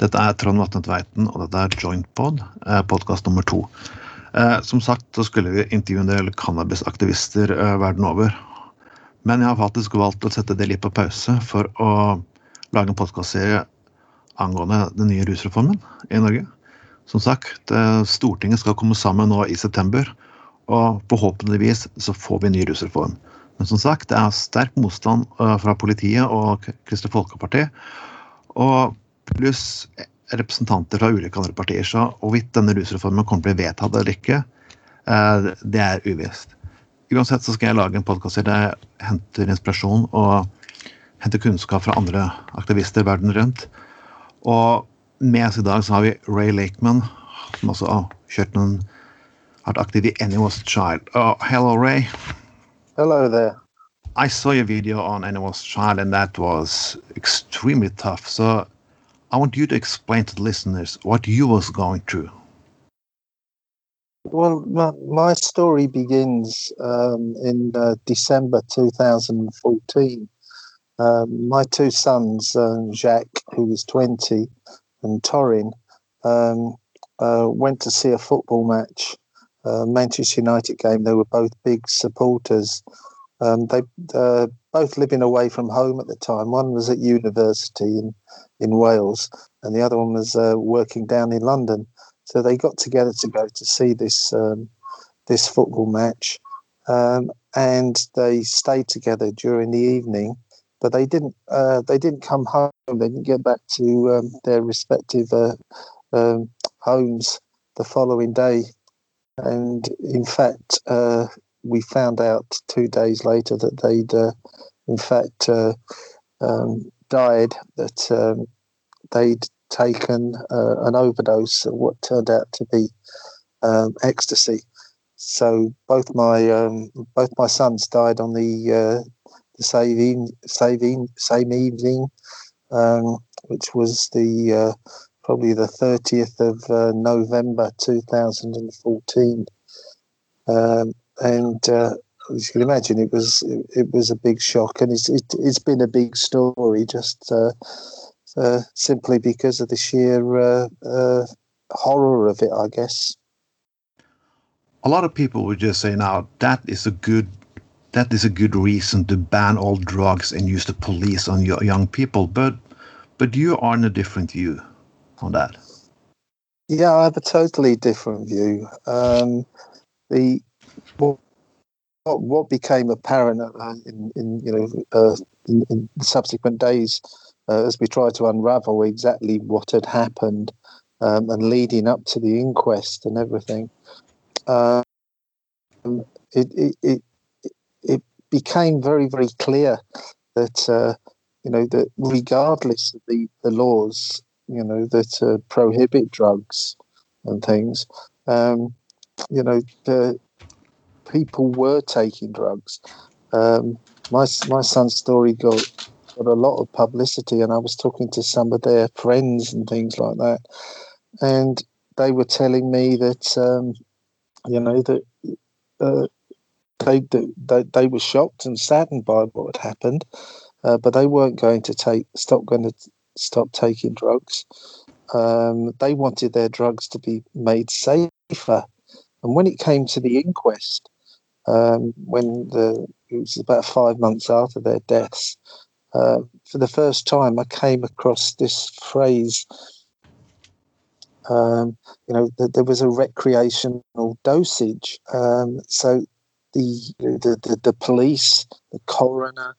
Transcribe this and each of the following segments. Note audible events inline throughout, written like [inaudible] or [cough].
Dette er Trond Vatne Tveiten, og dette er Jointpod, eh, podkast nummer to. Eh, som sagt så skulle vi intervjue en del cannabisaktivister eh, verden over. Men jeg har faktisk valgt å sette det litt på pause for å lage en podkastserie angående den nye rusreformen i Norge. Som sagt, Stortinget skal komme sammen nå i september, og forhåpentligvis så får vi en ny rusreform. Men som sagt, det er sterk motstand fra politiet og Kristelig Folkeparti. Og pluss representanter fra ulike andre partier. Så hvorvidt denne rusreformen kommer til å bli vedtatt eller ikke, eh, det er uvisst. Uansett så skal jeg lage en podkast der jeg henter inspirasjon og henter kunnskap fra andre aktivister verden rundt. Og med oss i dag så har vi Ray Lakeman, som også har kjørt noen har vært aktiv i Anyone's Child. Oh, hello, Ray. Hello there. I saw your video on Anyone's Child, and that was extremely tough. So I want you to explain to the listeners what you was going through. Well, my, my story begins um, in uh, December 2014. Um, my two sons, uh, Jacques, who was 20, and Torin, um, uh, went to see a football match, uh, Manchester United game. They were both big supporters. Um, they uh, both living away from home at the time. One was at university in, in Wales, and the other one was uh, working down in London. So they got together to go to see this um, this football match, um, and they stayed together during the evening. But they didn't uh, they didn't come home. They didn't get back to um, their respective uh, um, homes the following day. And in fact, uh, we found out two days later that they'd, uh, in fact, uh, um, died. That um, they'd taken uh, an overdose of what turned out to be um, ecstasy. So both my um, both my sons died on the uh, the same same same evening, um, which was the uh, probably the thirtieth of November two thousand and fourteen. Um, and uh, as you can imagine, it was it, it was a big shock, and it's it, has been a big story just uh, uh, simply because of the sheer uh, uh, horror of it, I guess. A lot of people would just say now that is a good that is a good reason to ban all drugs and use the police on your young people, but but you are in a different view on that. Yeah, I have a totally different view. Um, the what, what became apparent uh, in, in you know uh, in, in, subsequent days uh, as we tried to unravel exactly what had happened um, and leading up to the inquest and everything, um, it, it, it it became very very clear that uh, you know that regardless of the, the laws you know that uh, prohibit drugs and things um, you know the people were taking drugs. Um, my my son's story got got a lot of publicity, and I was talking to some of their friends and things like that, and they were telling me that um, you know that uh, they, they they were shocked and saddened by what had happened, uh, but they weren't going to take stop going to stop taking drugs. Um, they wanted their drugs to be made safer. And when it came to the inquest, um, when the it was about five months after their deaths. Uh, for the first time, I came across this phrase. Um, you know, that there was a recreational dosage. Um, so the, the, the the police, the coroner,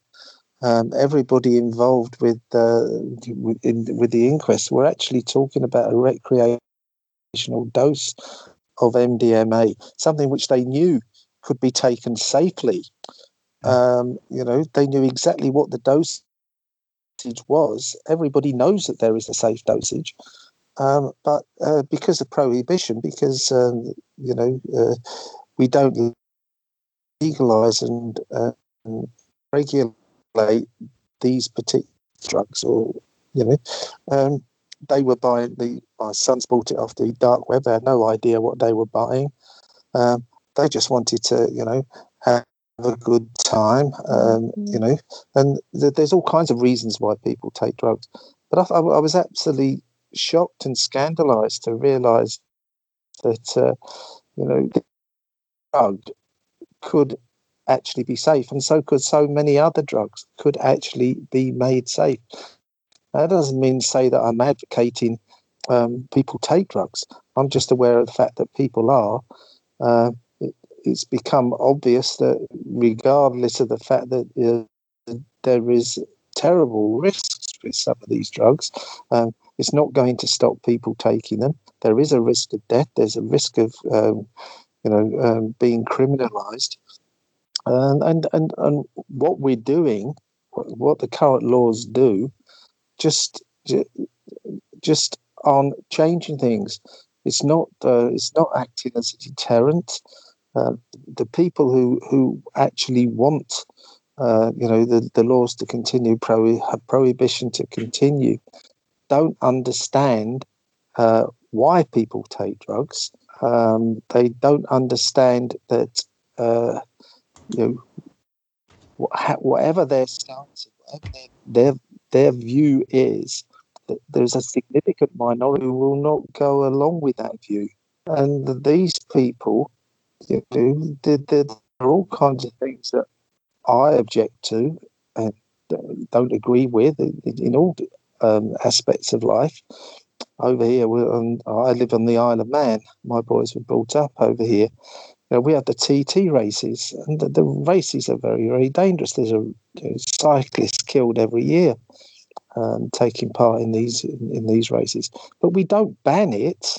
um, everybody involved with the in, with the inquest were actually talking about a recreational dose of MDMA, something which they knew could be taken safely. Um, you know, they knew exactly what the dosage was. Everybody knows that there is a safe dosage. Um, but uh, because of prohibition, because, um, you know, uh, we don't legalize and uh, regulate these particular drugs or, you know, um, they were buying the my sons bought it off the dark web. They had no idea what they were buying. Um, they just wanted to, you know, have a good time, um, you know. And th- there's all kinds of reasons why people take drugs. But I, I, I was absolutely shocked and scandalized to realize that, uh, you know, drug could actually be safe, and so could so many other drugs could actually be made safe. That doesn't mean to say that I'm advocating um, people take drugs. I'm just aware of the fact that people are. Uh, it's become obvious that regardless of the fact that uh, there is terrible risks with some of these drugs, um, it's not going to stop people taking them. There is a risk of death. There's a risk of um, you know um, being criminalised. Um, and and and what we're doing, what the current laws do, just just on changing things. It's not uh, it's not acting as a deterrent. Uh, the people who who actually want uh, you know the, the laws to continue, pro, prohibition to continue, don't understand uh, why people take drugs. Um, they don't understand that uh, you know whatever their stance, whatever their, their their view is, that there's a significant minority who will not go along with that view, and these people, there are all kinds of things that I object to and don't agree with in all um, aspects of life. Over here, on, I live on the Isle of Man. My boys were brought up over here. You know, we have the TT races, and the, the, races are very, very dangerous. There's a you know, cyclist killed every year um, taking part in these in, in these races, but we don't ban it.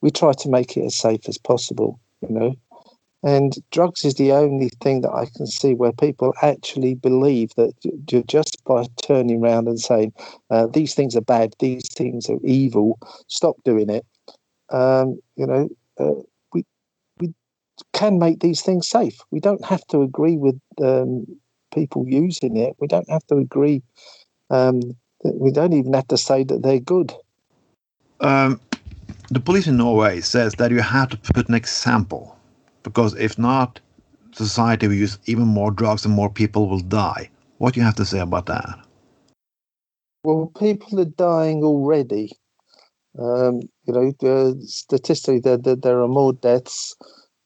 We try to make it as safe as possible. You know, and drugs is the only thing that I can see where people actually believe that just by turning around and saying uh, these things are bad, these things are evil, stop doing it. Um, you know, uh, we we can make these things safe. We don't have to agree with um, people using it. We don't have to agree. Um, we don't even have to say that they're good. Um, the police in Norway says that you have to put an example because if not, society will use even more drugs and more people will die. What do you have to say about that? Well, people are dying already. Um, you know, uh, statistically, there, there, there, are more deaths.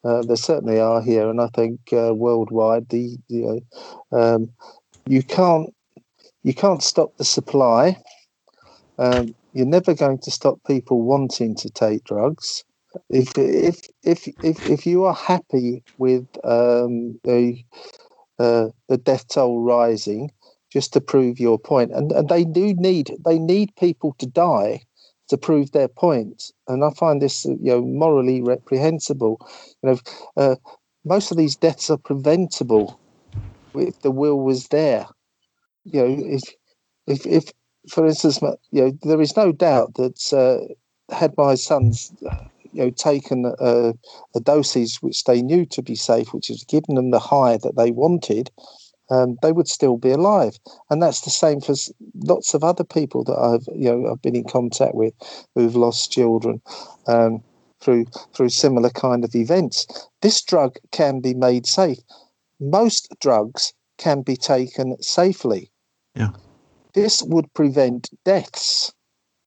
Uh, there certainly are here, and I think uh, worldwide, the you know, um, you can't you can't stop the supply. Um, you're never going to stop people wanting to take drugs if if if if if you are happy with um, the uh, the death toll rising, just to prove your point, and and they do need they need people to die to prove their point, and I find this you know morally reprehensible. You know, uh, most of these deaths are preventable if the will was there. You know, if if if for instance, you know, there is no doubt that uh, had my sons you know taken a, a dosage which they knew to be safe, which has given them the high that they wanted, um, they would still be alive. And that's the same for lots of other people that I've you know I've been in contact with who've lost children um, through through similar kind of events. This drug can be made safe. Most drugs can be taken safely. Yeah. This would prevent deaths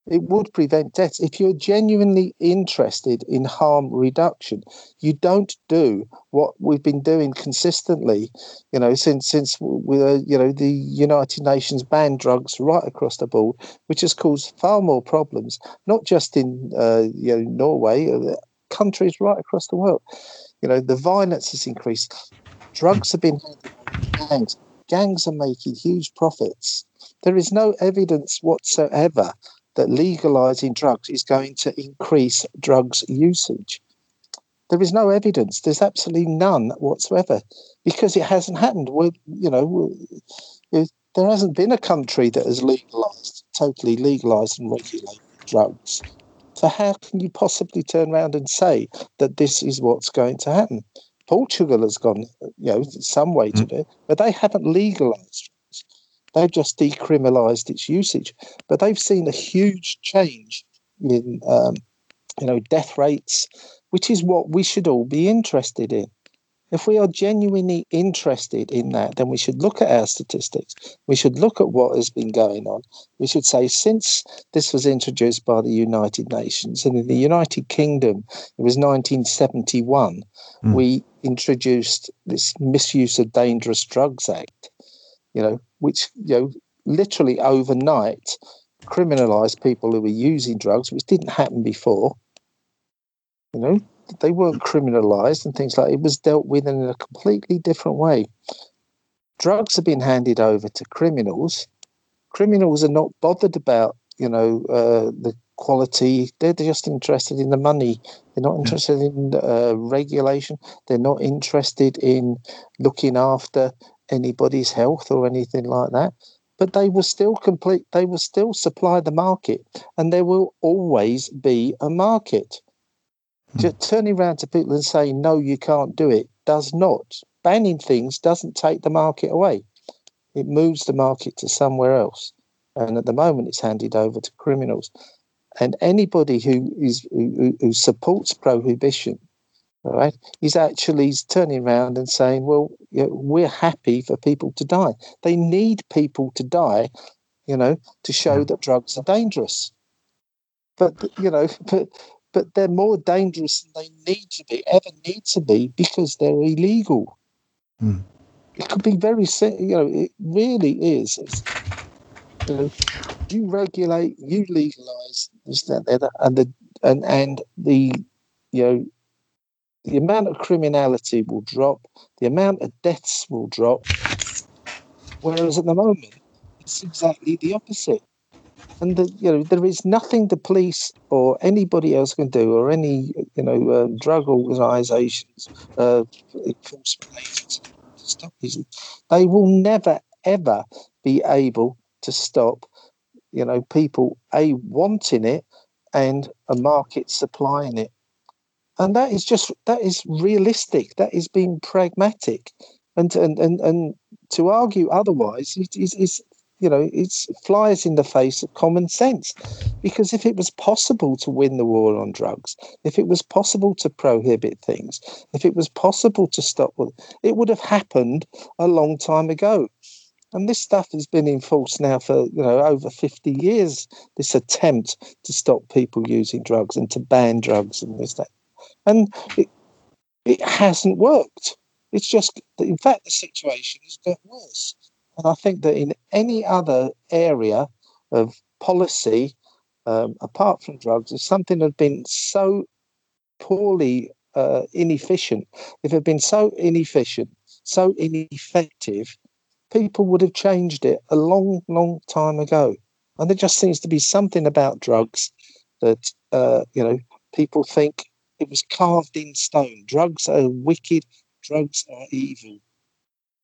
it would prevent deaths. If you're genuinely interested in harm reduction, you don't do what we've been doing consistently, you know, since since we were, you know, the United Nations banned drugs right across the board, which has caused far more problems, not just in uh, you know Norway, uh, countries right across the world. You know, the violence has increased. Drugs have been gangs. Gangs are making huge profits. There is no evidence whatsoever that legalizing drugs is going to increase drugs usage. There is no evidence. There's absolutely none whatsoever because it hasn't happened. We're, you know, there hasn't been a country that has legalized, totally legalized and regulated drugs. So how can you possibly turn around and say that this is what's going to happen? Portugal has gone, you know, some way to mm. do it, but they haven't legalized They've just decriminalised its usage, but they've seen a huge change in, um, you know, death rates, which is what we should all be interested in. If we are genuinely interested in that, then we should look at our statistics. We should look at what has been going on. We should say, since this was introduced by the United Nations, and in the United Kingdom, it was 1971, Mm. we introduced this Misuse of Dangerous Drugs Act, you know, which, you know, literally overnight criminalized people who were using drugs, which didn't happen before. You know, they weren't criminalized and things like it was dealt with in a completely different way. Drugs have been handed over to criminals. Criminals are not bothered about, you know, uh, the quality. They're just interested in the money. They're not interested in uh, regulation. They're not interested in looking after anybody's health or anything like that. But they will still complete. They will still supply the market, and there will always be a market. Hmm. Just turning around to people and saying no, you can't do it does not. Banning things doesn't take the market away. It moves the market to somewhere else, and at the moment, it's handed over to criminals. And anybody who is who, who supports prohibition, all right, is actually turning around and saying, "Well, you know, we're happy for people to die. They need people to die, you know, to show that drugs are dangerous." But you know, [laughs] but but they're more dangerous than they need to be, ever need to be, because they're illegal. Hmm. It could be very, you know, it really is. You know, you regulate, you legalize this, that, the and the and and the, you know, the amount of criminality will drop, the amount of deaths will drop. Whereas at the moment, it's exactly the opposite. And the, you know, there is nothing the police or anybody else can do, or any you know uh, drug organisations, uh, enforcement agencies, to stop. They will never ever be able to stop, you know, people a wanting it and a market supplying it. And that is just that is realistic. That is being pragmatic, and and and, and to argue otherwise is, is, is you know it's flies in the face of common sense. Because if it was possible to win the war on drugs if it was possible to prohibit things if it was possible to stop it would have happened a long time ago. And this stuff has been in force now for you know over 50 years this attempt to stop people using drugs and to ban drugs and this that and it, it hasn't worked it's just in fact the situation has got worse and I think that in any other area of policy, um, apart from drugs, if something had been so poorly uh, inefficient, if it had been so inefficient, so ineffective, people would have changed it a long, long time ago. And there just seems to be something about drugs that, uh, you know, people think it was carved in stone. Drugs are wicked, drugs are evil.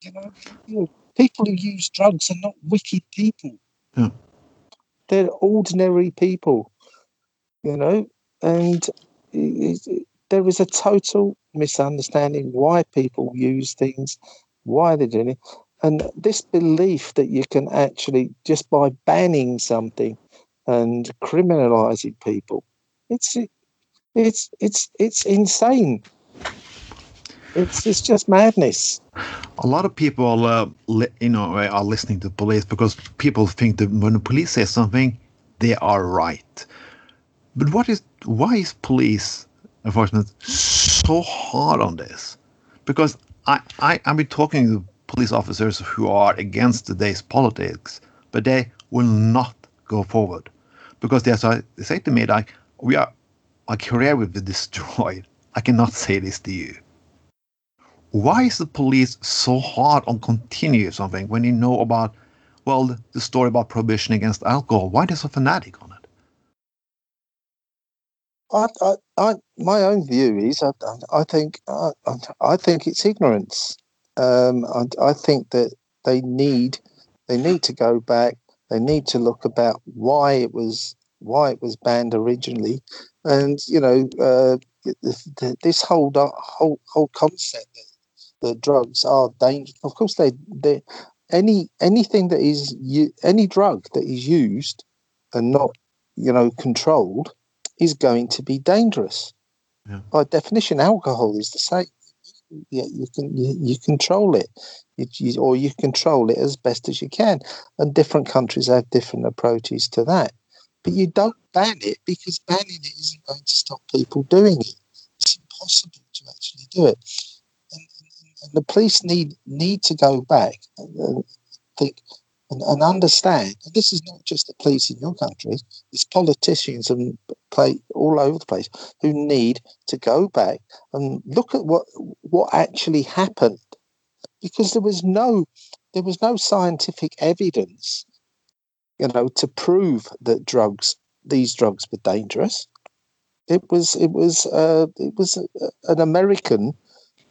You know, you know people who use drugs are not wicked people. Yeah. They're ordinary people, you know, and it, it, there is a total misunderstanding why people use things, why they're doing it. And this belief that you can actually, just by banning something and criminalizing people, it's it's it's it's insane. It's it's just madness. A lot of people, uh, li- you know, are listening to police because people think that when the police say something, they are right. But what is why is police enforcement so hard on this? Because I I I've been talking to police officers who are against today's politics, but they will not go forward because they, say, they say to me like we are our career will be destroyed. [laughs] I cannot say this to you why is the police so hard on continue something when you know about well the story about prohibition against alcohol why they so fanatic on it I, I, I my own view is I, I think I, I think it's ignorance. Um, I, I think that they need they need to go back. They need to look about why it was why it was banned originally, and you know uh, this whole whole whole concept that the drugs are dangerous. Of course, they they any anything that is any drug that is used and not you know controlled is going to be dangerous. Yeah. By definition, alcohol is the same. you, you can you, you control it, you, you, or you control it as best as you can. And different countries have different approaches to that. But you don't ban it because banning it isn't going to stop people doing it. It's impossible to actually do it. And, and, the police need need to go back and uh, think and, and understand. And this is not just the police in your country; it's politicians and play all over the place who need to go back and look at what what actually happened, because there was no there was no scientific evidence, you know, to prove that drugs these drugs were dangerous. It was it was uh, it was an American,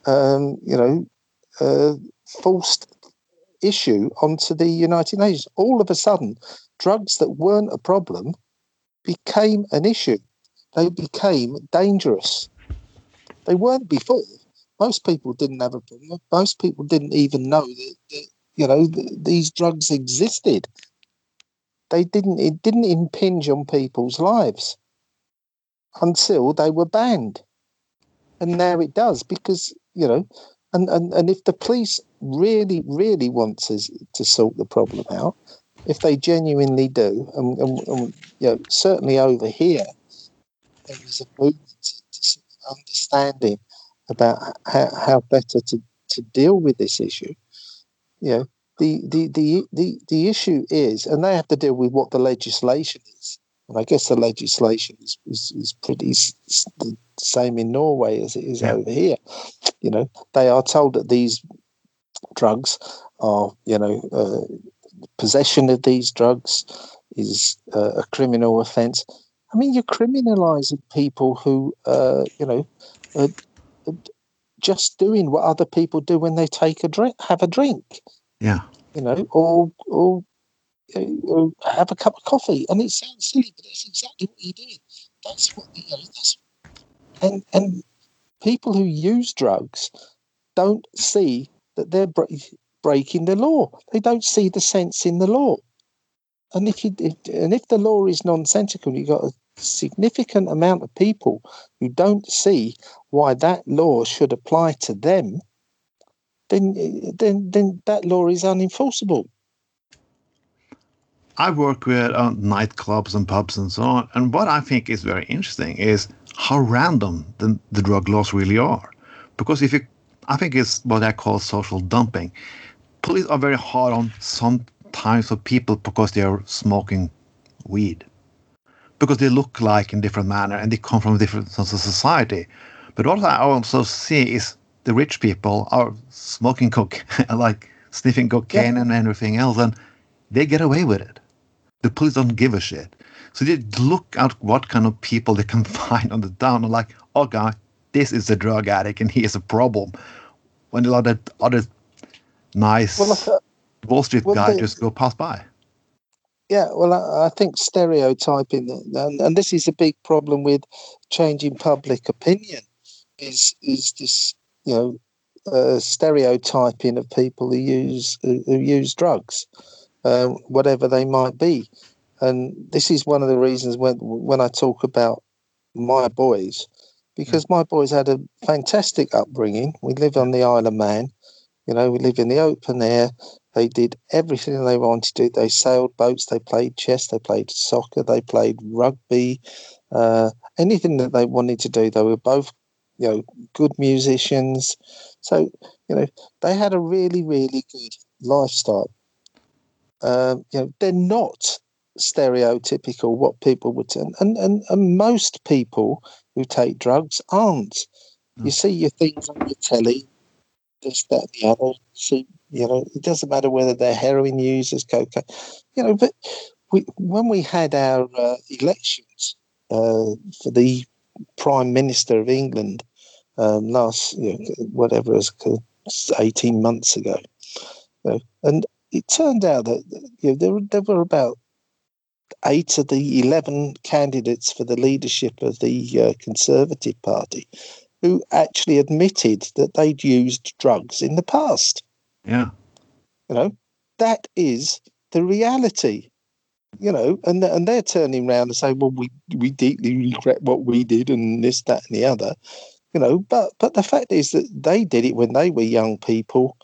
um, you know, uh, forced issue onto the United Nations. All of a sudden, drugs that weren't a problem became an issue. They became dangerous. They weren't before. Most people didn't have a problem. Most people didn't even know that, that you know th- these drugs existed. They didn't. It didn't impinge on people's lives until they were banned, and now it does because you know and, and, and if the police really, really want to, to sort the problem out, if they genuinely do, and, and, and you know, certainly over here, there is a movement to, to understanding about how, how better to, to deal with this issue. You know, the, the, the, the, the issue is, and they have to deal with what the legislation is. And I guess the legislation is, is, is pretty the same in Norway as it is yeah. over here. You know, they are told that these drugs are, you know, uh, possession of these drugs is uh, a criminal offence. I mean, you're criminalising people who, uh, you know, are just doing what other people do when they take a drink, have a drink. Yeah. You know, or or uh, have a cup of coffee. And it sounds silly, but that's exactly what you're doing. That's what you know. That's and and people who use drugs don't see that they're breaking the law. They don't see the sense in the law. And if you if, and if the law is nonsensical, you've got a significant amount of people who don't see why that law should apply to them. Then, then, then that law is unenforceable. I work with uh, nightclubs and pubs and so on, and what I think is very interesting is how random the, the drug laws really are. Because if you, I think it's what I call social dumping. Police are very hard on some types of people because they are smoking weed, because they look like in different manner and they come from different society. But what I also see is the rich people are smoking coke, [laughs] like sniffing cocaine yeah. and everything else, and they get away with it the police don't give a shit. So they look at what kind of people they can [laughs] find on the town and like, oh god, this is a drug addict and he is a problem. When a lot of other nice well, uh, Wall Street well, guy they, just go pass by. Yeah, well, I, I think stereotyping, and, and this is a big problem with changing public opinion, is is this you know uh, stereotyping of people who use who, who use drugs um, whatever they might be. And this is one of the reasons when when I talk about my boys, because my boys had a fantastic upbringing. We live on the Isle of Man, you know, we live in the open air. They did everything they wanted to do. They sailed boats, they played chess, they played soccer, they played rugby, uh, anything that they wanted to do. They were both, you know, good musicians. So, you know, they had a really, really good lifestyle um, you know, they're not stereotypical what people would and, and and and most people who take drugs aren't. Mm. You see your things on your telly, this, that, and the other. See, you know, it doesn't matter whether they're heroin users, cocaine, you know. But we, when we had our uh, elections uh, for the Prime Minister of England um, last, you know, whatever it was, eighteen months ago, know, and it turned out that you know, there, were, there were about eight of the 11 candidates for the leadership of the uh, Conservative Party who actually admitted that they'd used drugs in the past. Yeah. You know, that is the reality. You know, and and they're turning around and saying, "Well, we we deeply regret what we did, and this, that, and the other." You know, but but the fact is that they did it when they were young people.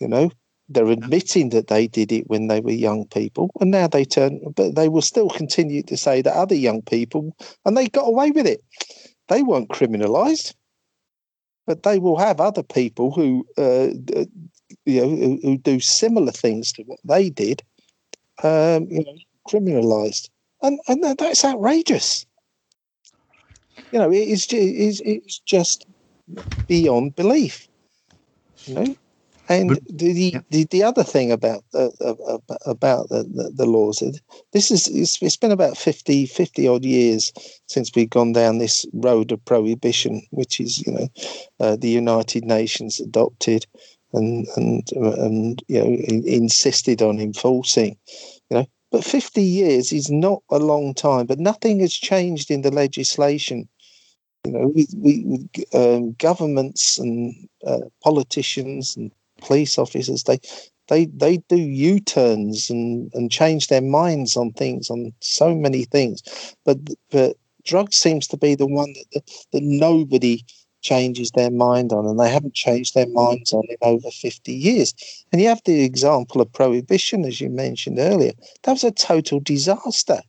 You know, they're admitting that they did it when they were young people, and now they turn, but they will still continue to say that other young people, and they got away with it. They weren't criminalised, but they will have other people who, uh, you know, who, who, do similar things to what they did, um, you know, criminalised, and and that's outrageous you know, it is it's, it's just beyond belief. You know, and but, the, yeah. the the other thing about uh, about the, the, the, laws, this is it's, it's been about 50, 50 odd years since we've gone down this road of prohibition, which is you know uh, the United Nations adopted and and and you know insisted on enforcing. You know, but 50 years is not a long time, but nothing has changed in the legislation you know, we, we um, governments and uh, politicians and police officers they they they do U-turns and and change their minds on things on so many things, but but drugs seems to be the one that that nobody changes their mind on, and they haven't changed their minds on in over 50 years. And you have the example of prohibition, as you mentioned earlier. That was a total disaster.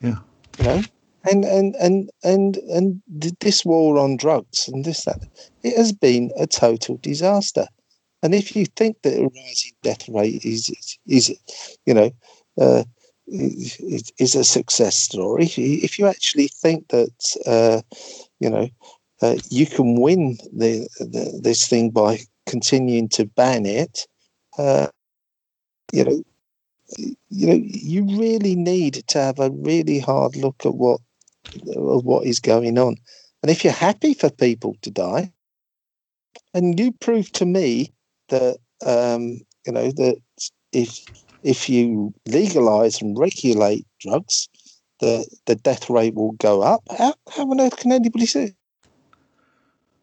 Yeah. You know, and and and and and this war on drugs and this that it has been a total disaster. And if you think that a rising death rate is is, you know uh, is, is a success story, if you actually think that uh, you know uh, you can win the, the, this thing by continuing to ban it, uh, you know you know you really need to have a really hard look at what of what is going on. And if you're happy for people to die, and you prove to me that um, you know that if if you legalize and regulate drugs, the the death rate will go up. How, how on earth can anybody say?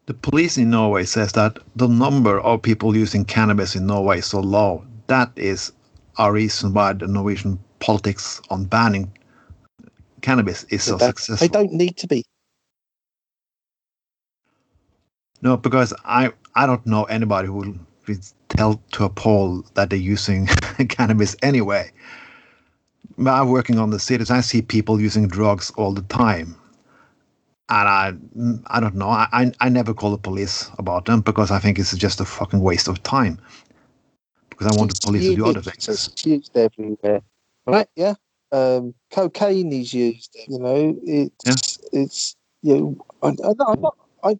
The police in Norway says that the number of people using cannabis in Norway is so low. That is a reason why the Norwegian politics on banning cannabis is so successful. They don't need to be. No, because I I don't know anybody who will tell to a poll that they're using [laughs] cannabis anyway. I'm working on the cities. I see people using drugs all the time, and I I don't know. I I never call the police about them because I think it's just a fucking waste of time. Because I want the police to do other things. It's everywhere, right? Yeah, um, cocaine is used. You know, it's yeah. it's you know, I, am not I,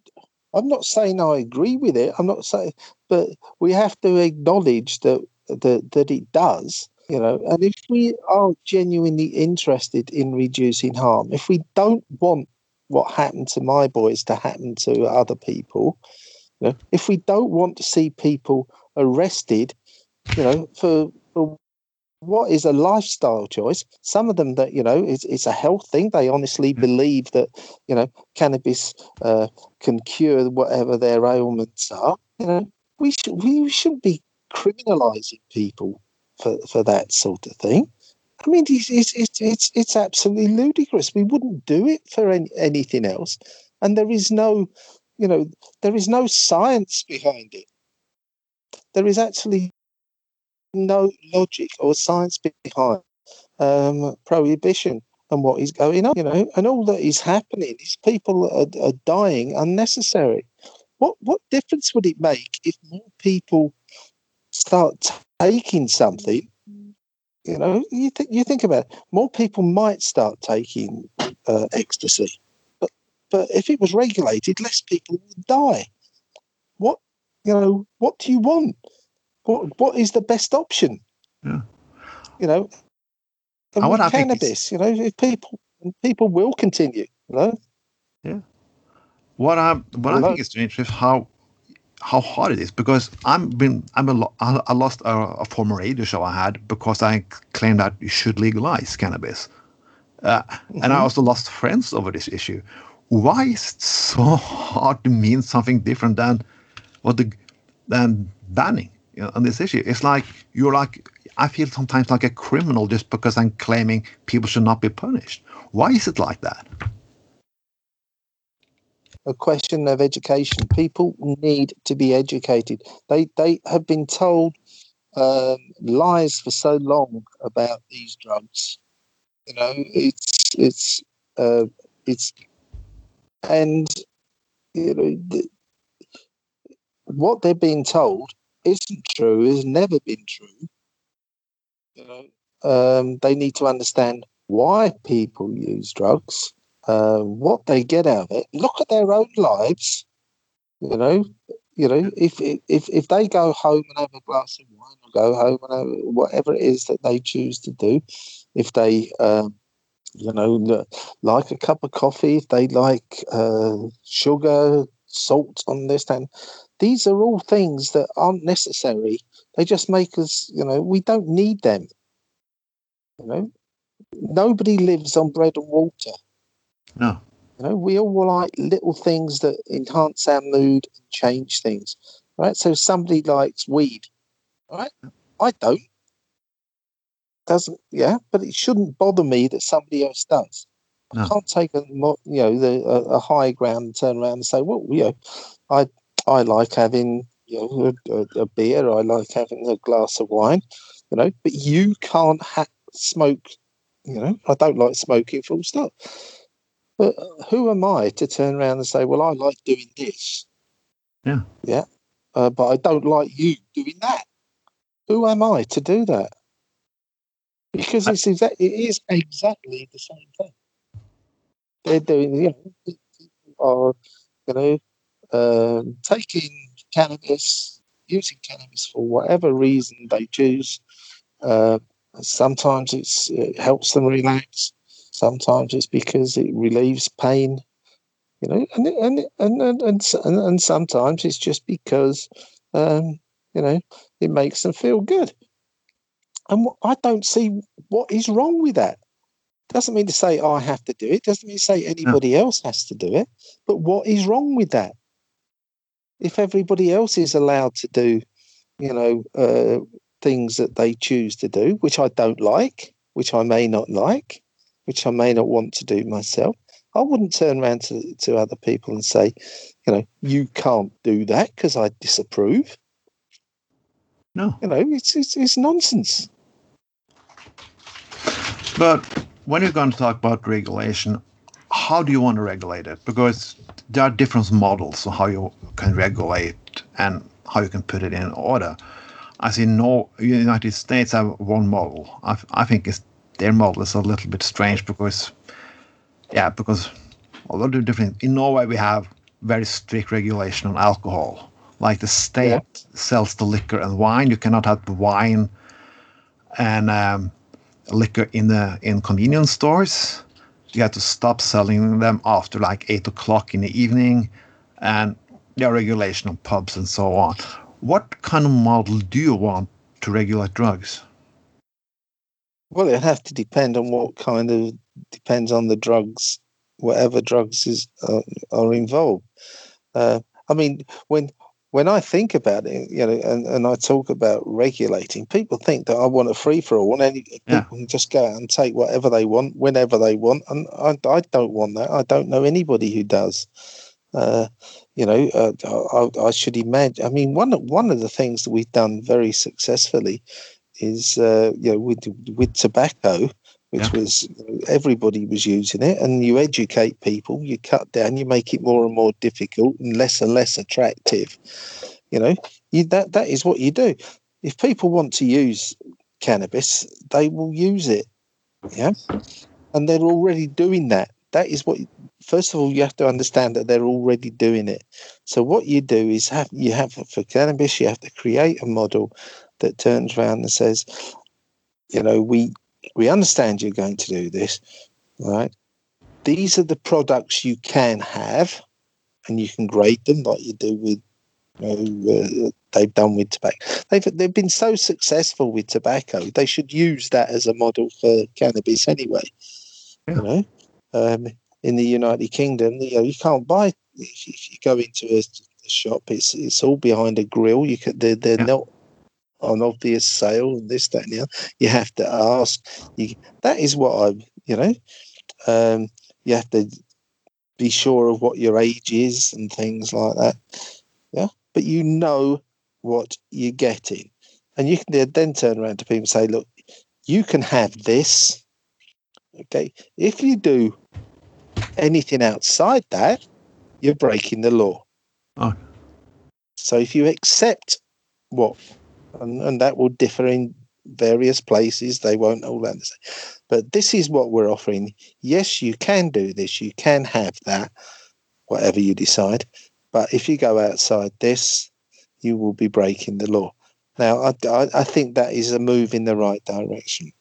I'm not saying I agree with it. I'm not saying, but we have to acknowledge that that that it does. You know, and if we are genuinely interested in reducing harm, if we don't want what happened to my boys to happen to other people, you know, if we don't want to see people arrested, you know, for, for what is a lifestyle choice. Some of them that you know it's, it's a health thing. They honestly mm. believe that you know cannabis uh, can cure whatever their ailments are. You know, we should we shouldn't be criminalising people for, for that sort of thing. I mean, it's it's it's it's absolutely ludicrous. We wouldn't do it for any, anything else, and there is no, you know, there is no science behind it. There is actually no logic or science behind um, prohibition and what is going on, you know, and all that is happening is people are, are dying unnecessary. What what difference would it make if more people start taking something? You know, you think you think about it, more people might start taking uh, ecstasy, but but if it was regulated, less people would die. What you know? What do you want? What what is the best option? Yeah. You know, and what cannabis. You know, if people people will continue. You know. Yeah. What I what I think is strange is how how hard it is because I'm been I'm a I lost a, a former radio show I had because I claimed that you should legalize cannabis, uh, mm-hmm. and I mm-hmm. also lost friends over this issue. Why is it so hard to mean something different than what the than banning? Know, on this issue. It's like you're like I feel sometimes like a criminal just because I'm claiming people should not be punished. Why is it like that? a question of education. People need to be educated. They they have been told um, lies for so long about these drugs. You know, it's it's uh, it's and you know the, what they're being told isn't true. Has never been true. You know, um, they need to understand why people use drugs, uh, what they get out of it. Look at their own lives. You know, you know, if if if they go home and have a glass of wine, or go home and have whatever it is that they choose to do, if they, um, you know, like a cup of coffee, if they like uh, sugar, salt on this, and these are all things that aren't necessary. They just make us, you know, we don't need them. You know, nobody lives on bread and water. No. You know, we all like little things that enhance our mood and change things. Right. So somebody likes weed. Right. I don't. Doesn't yeah, but it shouldn't bother me that somebody else does. No. I can't take a you know the a, a, high ground and turn around and say, well, you know, I I like having you know a, a beer. I like having a glass of wine. You know, but you can't ha- smoke. You know, I don't like smoking. Full stop. But who am I to turn around and say, well, I like doing this? Yeah. Yeah. Uh, but I don't like you doing that. Who am I to do that? Because it's exa- it is exactly the same thing. They're doing, you know, are, you know, um, taking cannabis, using cannabis for whatever reason they choose. Uh, sometimes it helps them relax. Sometimes it's because it relieves pain, you know, and and and and and, and, and sometimes it's just because, um, you know, it makes them feel good. And I don't see what is wrong with that. Doesn't mean to say I have to do it. Doesn't mean to say anybody no. else has to do it. But what is wrong with that? If everybody else is allowed to do, you know, uh, things that they choose to do, which I don't like, which I may not like, which I may not want to do myself, I wouldn't turn around to, to other people and say, you know, you can't do that because I disapprove. No. You know, it's, it's, it's nonsense. But when you're going to talk about regulation, how do you want to regulate it? Because there are different models of how you can regulate and how you can put it in order. As in no United States have one model. I, I think it's their model is a little bit strange because, yeah, because a lot of different. In Norway, we have very strict regulation on alcohol. Like the state yeah. sells the liquor and wine, you cannot have the wine and um, liquor in the in convenience stores. You have to stop selling them after like eight o'clock in the evening, and there are regulation on pubs and so on. What kind of model do you want to regulate drugs? Well, it has to depend on what kind of depends on the drugs, whatever drugs is uh, are involved. Uh, I mean, when when I think about it, you know, and, and I talk about regulating, people think that I want a free for all, and any, yeah. people can just go out and take whatever they want whenever they want, and I, I don't want that. I don't know anybody who does. Uh, you know, uh, I, I, should imagine. I mean, one one of the things that we've done very successfully is uh, you know with with tobacco, which yeah. was everybody was using it, and you educate people, you cut down, you make it more and more difficult and less and less attractive. You know, you, that that is what you do. If people want to use cannabis, they will use it. Yeah, and they're already doing that. That is what. First of all, you have to understand that they're already doing it. So what you do is have you have for cannabis, you have to create a model that turns around and says, you know, we we understand you're going to do this, right? These are the products you can have, and you can grade them like you do with, you know, uh, they've done with tobacco. They've they've been so successful with tobacco. They should use that as a model for cannabis anyway. Yeah. You know, um, in the United Kingdom, you know, you can't buy if you go into a, a shop. It's it's all behind a grill. You can they're, they're yeah. not on obvious sale and this, that, and the other. You have to ask. You, that is what I, you know, um, you have to be sure of what your age is and things like that. Yeah, but you know what you're getting, and you can then turn around to people and say, "Look, you can have this." Okay, if you do anything outside that, you're breaking the law. Oh. So if you accept what, and, and that will differ in various places, they won't all understand. But this is what we're offering. Yes, you can do this, you can have that, whatever you decide. But if you go outside this, you will be breaking the law. Now, I, I, I think that is a move in the right direction.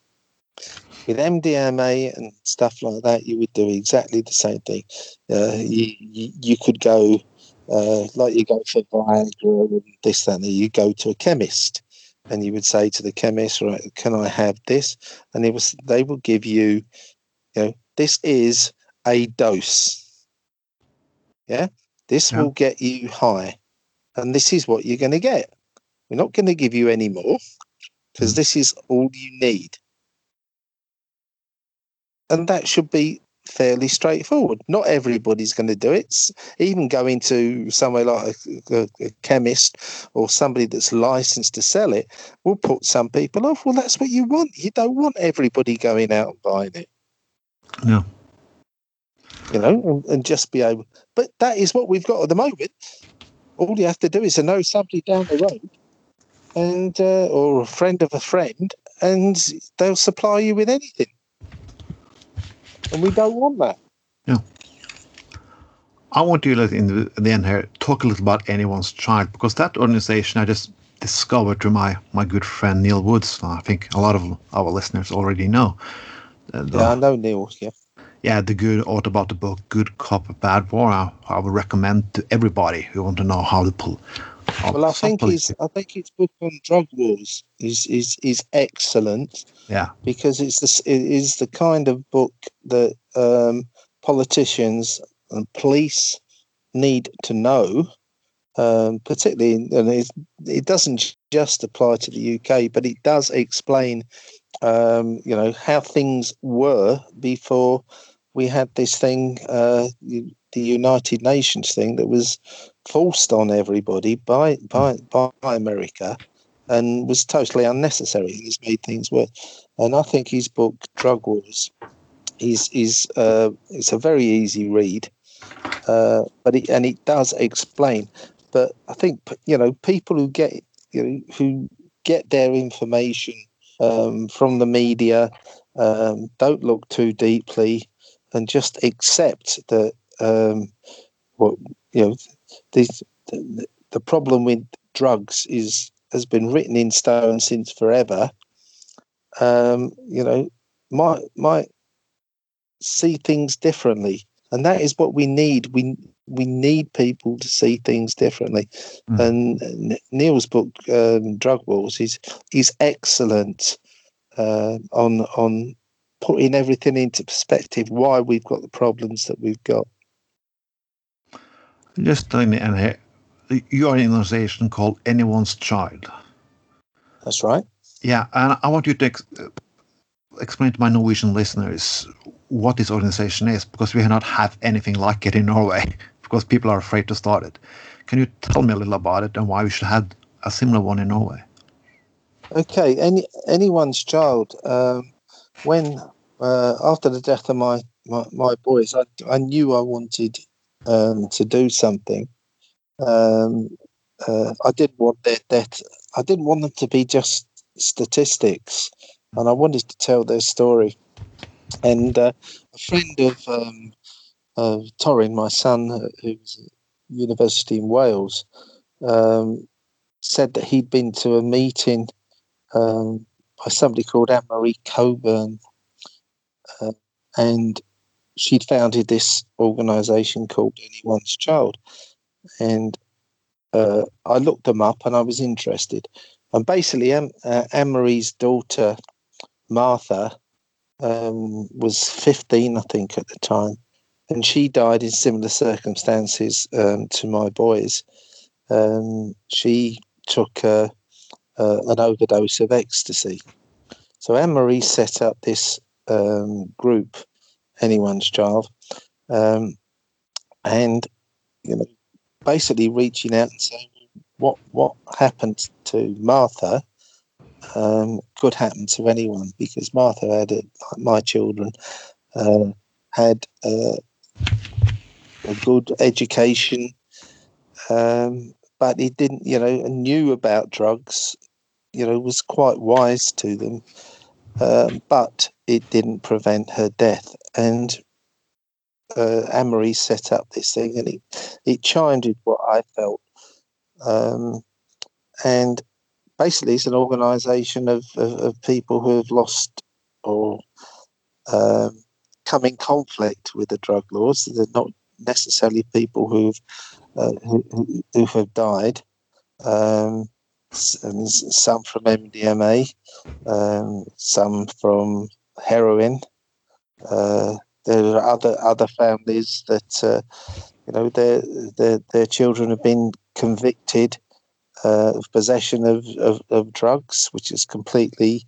With MDMA and stuff like that, you would do exactly the same thing. Uh, you, you, you could go uh, like you go for Viagra and this, that, and you go to a chemist and you would say to the chemist, right, can I have this? And it was, they will give you, you know, this is a dose. Yeah. This Yeah. will get you high. And this is what you're going to get. We're not going to give you any more because Mm. this is all you need. And that should be fairly straightforward. Not everybody's going to do it. Even going to somewhere like a, a, a chemist or somebody that's licensed to sell it will put some people off. Well, that's what you want. You don't want everybody going out and buying it, No. you know, and, and just be able. But that is what we've got at the moment. All you have to do is to know somebody down the road, and uh, or a friend of a friend, and they'll supply you with anything. And we don't want that. Yeah. I want you to, in the, in the end here, talk a little about Anyone's Child, because that organization I just discovered through my, my good friend Neil Woods. I think a lot of our listeners already know. Uh, the- Yeah, I know Neil. Yeah. yeah, the good author about the book Good Cop, Bad War. I, I would recommend to everybody who want to know how to pull. Well, I think his I think his book on drug wars is is is excellent Yeah, because it's this it is the kind of book that um, politicians and police need to know. Um, particularly, and it, it doesn't just apply to the UK, but it does explain, um, you know, how things were before we had this thing, uh, u- the United Nations thing that was forced on everybody by by by America, and was totally unnecessary has made things worse. And I think his book Drug Wars is is uh, it's a very easy read, uh, but it, and it does explain. But I think you know people who get you know who get their information um, from the media um, don't look too deeply and just accept that um, what you know this, the, the problem with drugs is has been written in stone since forever. Um, you know, might might see things differently, and that is what we need. We we need people to see things differently. Mm. And Neil's book, um, Drug Wars, is is excellent uh, on on putting everything into perspective. Why we've got the problems that we've got. Just tell me, and here, you are an organization called Anyone's Child. That's right. Yeah, and I want you to ex- uh, explain to my Norwegian listeners what this organization is, because we not have anything like it in Norway, [laughs] because people are afraid to start it. Can you tell me a little about it and why we should have a similar one in Norway? Okay, any anyone's child. Um, when uh, after the death of my my, my boys, I I knew I wanted um, to do something. Um, uh, I didn't want their death. I didn't want them to be just statistics, and I wanted to tell their story. And uh, a friend of um, of Torin, my son, uh, who's at university in Wales, um, said that he'd been to a meeting um, by somebody called Anne Marie Cockburn, uh, and she'd founded this organisation called Anyone's Child, and uh, I looked them up and I was interested. And basically, Anne, uh, Anne Marie's daughter Martha um, was 15, I think, at the time, and she died in similar circumstances um, to my boys. Um, she took uh, uh, an overdose of ecstasy. So Anne Marie set up this um, group, Anyone's Child, um, and you know, basically reaching out and saying, "What what happened to Martha um, could happen to anyone? Because Martha had a, my children uh, had a, a good education, um, but he didn't, you know, knew about drugs, you know, was quite wise to them, um, but it didn't prevent her death. And uh, set up this thing, and it it chimed with what I felt. Um, and basically, it's an organisation of, of, of, people who have lost or um, come in conflict with the drug laws. They're not necessarily people who've uh, who, who, have died. Um, and some from MDMA, um, some from heroin. Uh, there are other other families that uh, you know their their their children have been convicted uh, of possession of, of, of, drugs, which has completely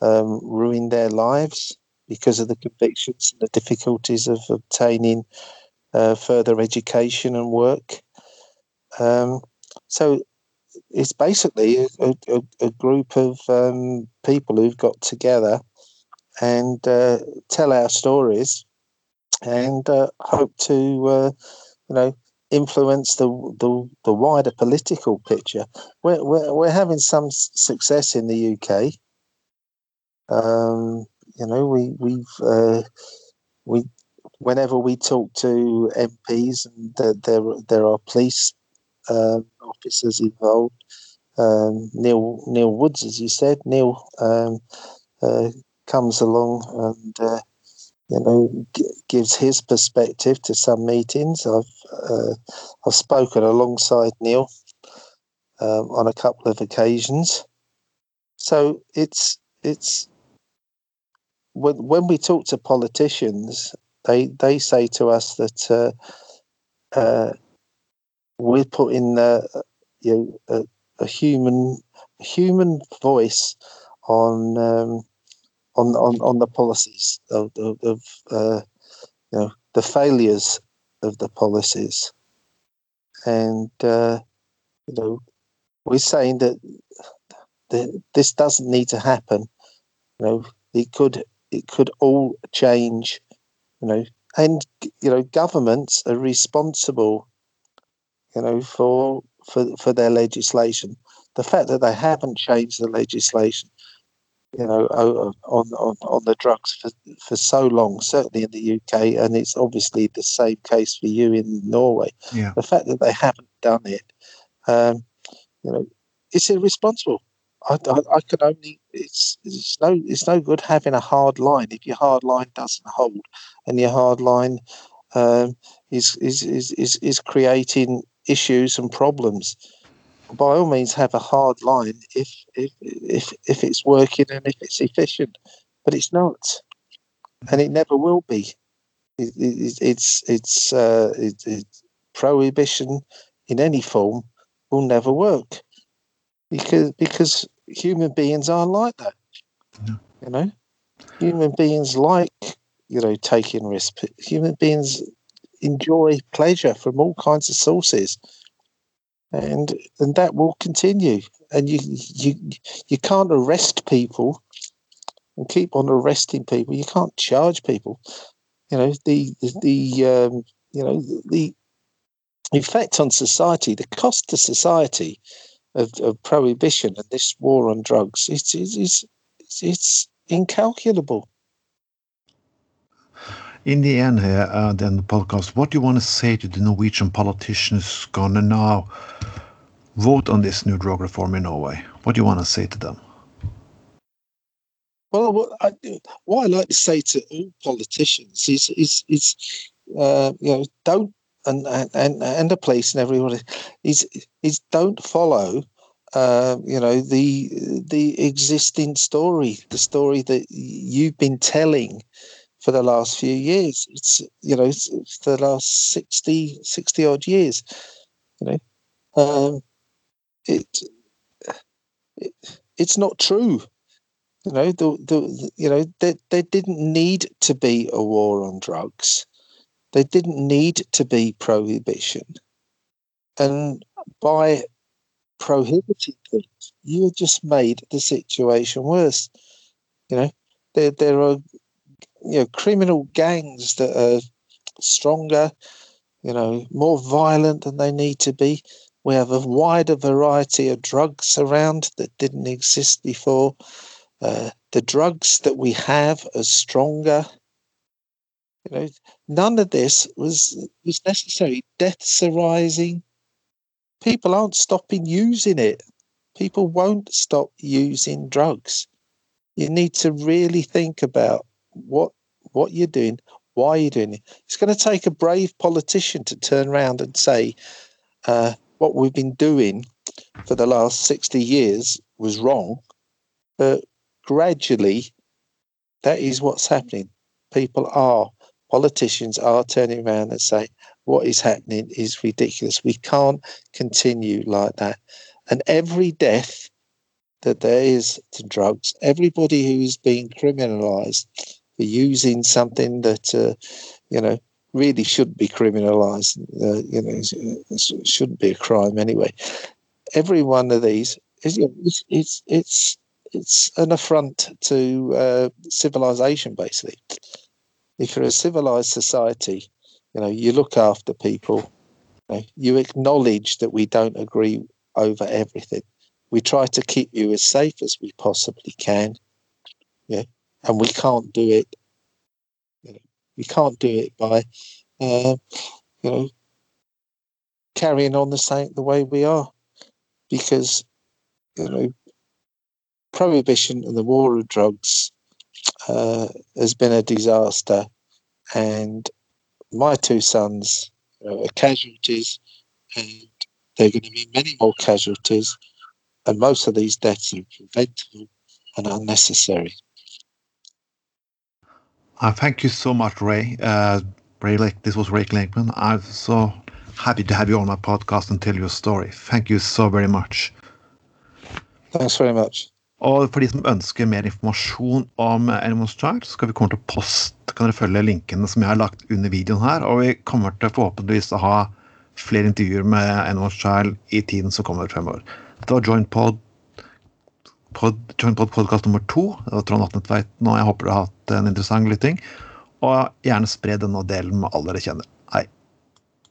um, ruined their lives because of the convictions and the difficulties of obtaining uh, further education and work. Um, so it's basically a, a, a group of um, people who've got together and uh, tell our stories and uh, hope to, uh, you know, influence the, the, the wider political picture. We're, we're, we're having some success in the UK. Um, you know, we we've uh, we whenever we talk to MPs and there there, there are police um, officers involved. Um, Neil Neil Woods, as you said, Neil um, uh, comes along and uh, you know g- gives his perspective to some meetings. I've uh, I've spoken alongside Neil um, on a couple of occasions, so it's it's when when we talk to politicians, they they say to us that uh, uh, we're putting you know, a, a, human human voice on um, on, on on the policies of, of, of uh, you know the failures of the policies, and uh, you know we're saying that the, this doesn't need to happen. You know, it could it could all change. You know, and you know governments are responsible. You know for for for their legislation. The fact that they haven't changed the legislation you know, on, on, on the drugs for, for so long, certainly in the UK, and it's obviously the same case for you in Norway. Yeah. The fact that they haven't done it, um, you know, it's irresponsible. I, I, I, can only it's it's no it's no good having a hard line if your hard line doesn't hold, and your hard line um, is, is is is is creating issues and problems by all means have a hard line if if if if it's working and if it's efficient, but it's not, and it never will be. It, it, it's it's uh, it, prohibition in any form will never work because because human beings are like that. You know, human beings like you know taking risks. Human beings enjoy pleasure from all kinds of sources and and that will continue. And you you you can't arrest people and keep on arresting people. You can't charge people. You know the the, um, you know the effect on society, the cost to society of, of prohibition and this war on drugs it's, it's, it's incalculable. In the end, here, uh, then the podcast, what do you want to say to the Norwegian politicians gonna now vote on this new drug reform in Norway? What do you want to say to them? Well, what I, what I like to say to all politicians is is is uh, you know don't and and and the police and everybody is is don't follow uh, you know the the existing story, the story that you've been telling for the last few years. It's you know it's, it's the last 60, 60 odd years. You know, um, it, it it's not true. You know, the, the you know there, there didn't need to be a war on drugs. There didn't need to be prohibition. And by prohibiting things, you just made the situation worse. You know, there there are you know criminal gangs that are stronger, you know, more violent than they need to be. We have a wider variety of drugs around that didn't exist before. Uh, the drugs that we have are stronger. You know, none of this was was necessary. Deaths are rising. People aren't stopping using it. People won't stop using drugs. You need to really think about what what you're doing, why you're doing it. It's going to take a brave politician to turn around and say, uh, "What we've been doing for the last sixty years was wrong," but gradually, that is what's happening. People are politicians are turning around and saying, what is happening is ridiculous. We can't continue like that. And every death that there is to drugs, everybody who is being criminalized for using something that, uh, you know, really should be criminalized, uh, you know, shouldn't be a crime anyway. Every one of these is, it's, it's, it's, it's an affront to uh, civilization, basically. If you're a civilized society, you know, you look after people. You, know, you acknowledge that we don't agree over everything. We try to keep you as safe as we possibly can. Yeah, and we can't do it. You know, we can't do it by, uh, you know, carrying on the same the way we are, because you know, prohibition and the war of drugs uh, has been a disaster, and my two sons are casualties, and there are going to be many more casualties, and most of these deaths are preventable and unnecessary. Uh, thank you so much, Ray. Uh, Ray, Lake, this was Ray Klinkman. I'm so happy to have you on my podcast and tell your story. Thank you so very much. Thanks very much. Og for de som ønsker mer informasjon om Animals Child, så skal vi komme til post, kan dere følge linkene som jeg har lagt under videoen her. Og vi kommer til forhåpentligvis å ha flere intervjuer med Animals Child i tiden som kommer fremover. Det var Joint Pod, pod, Joint Pod podcast nummer to. Det var Trond Atne Tveiten, og jeg håper du har hatt en interessant lytting. Og gjerne spre den og del med alle dere kjenner. Hei.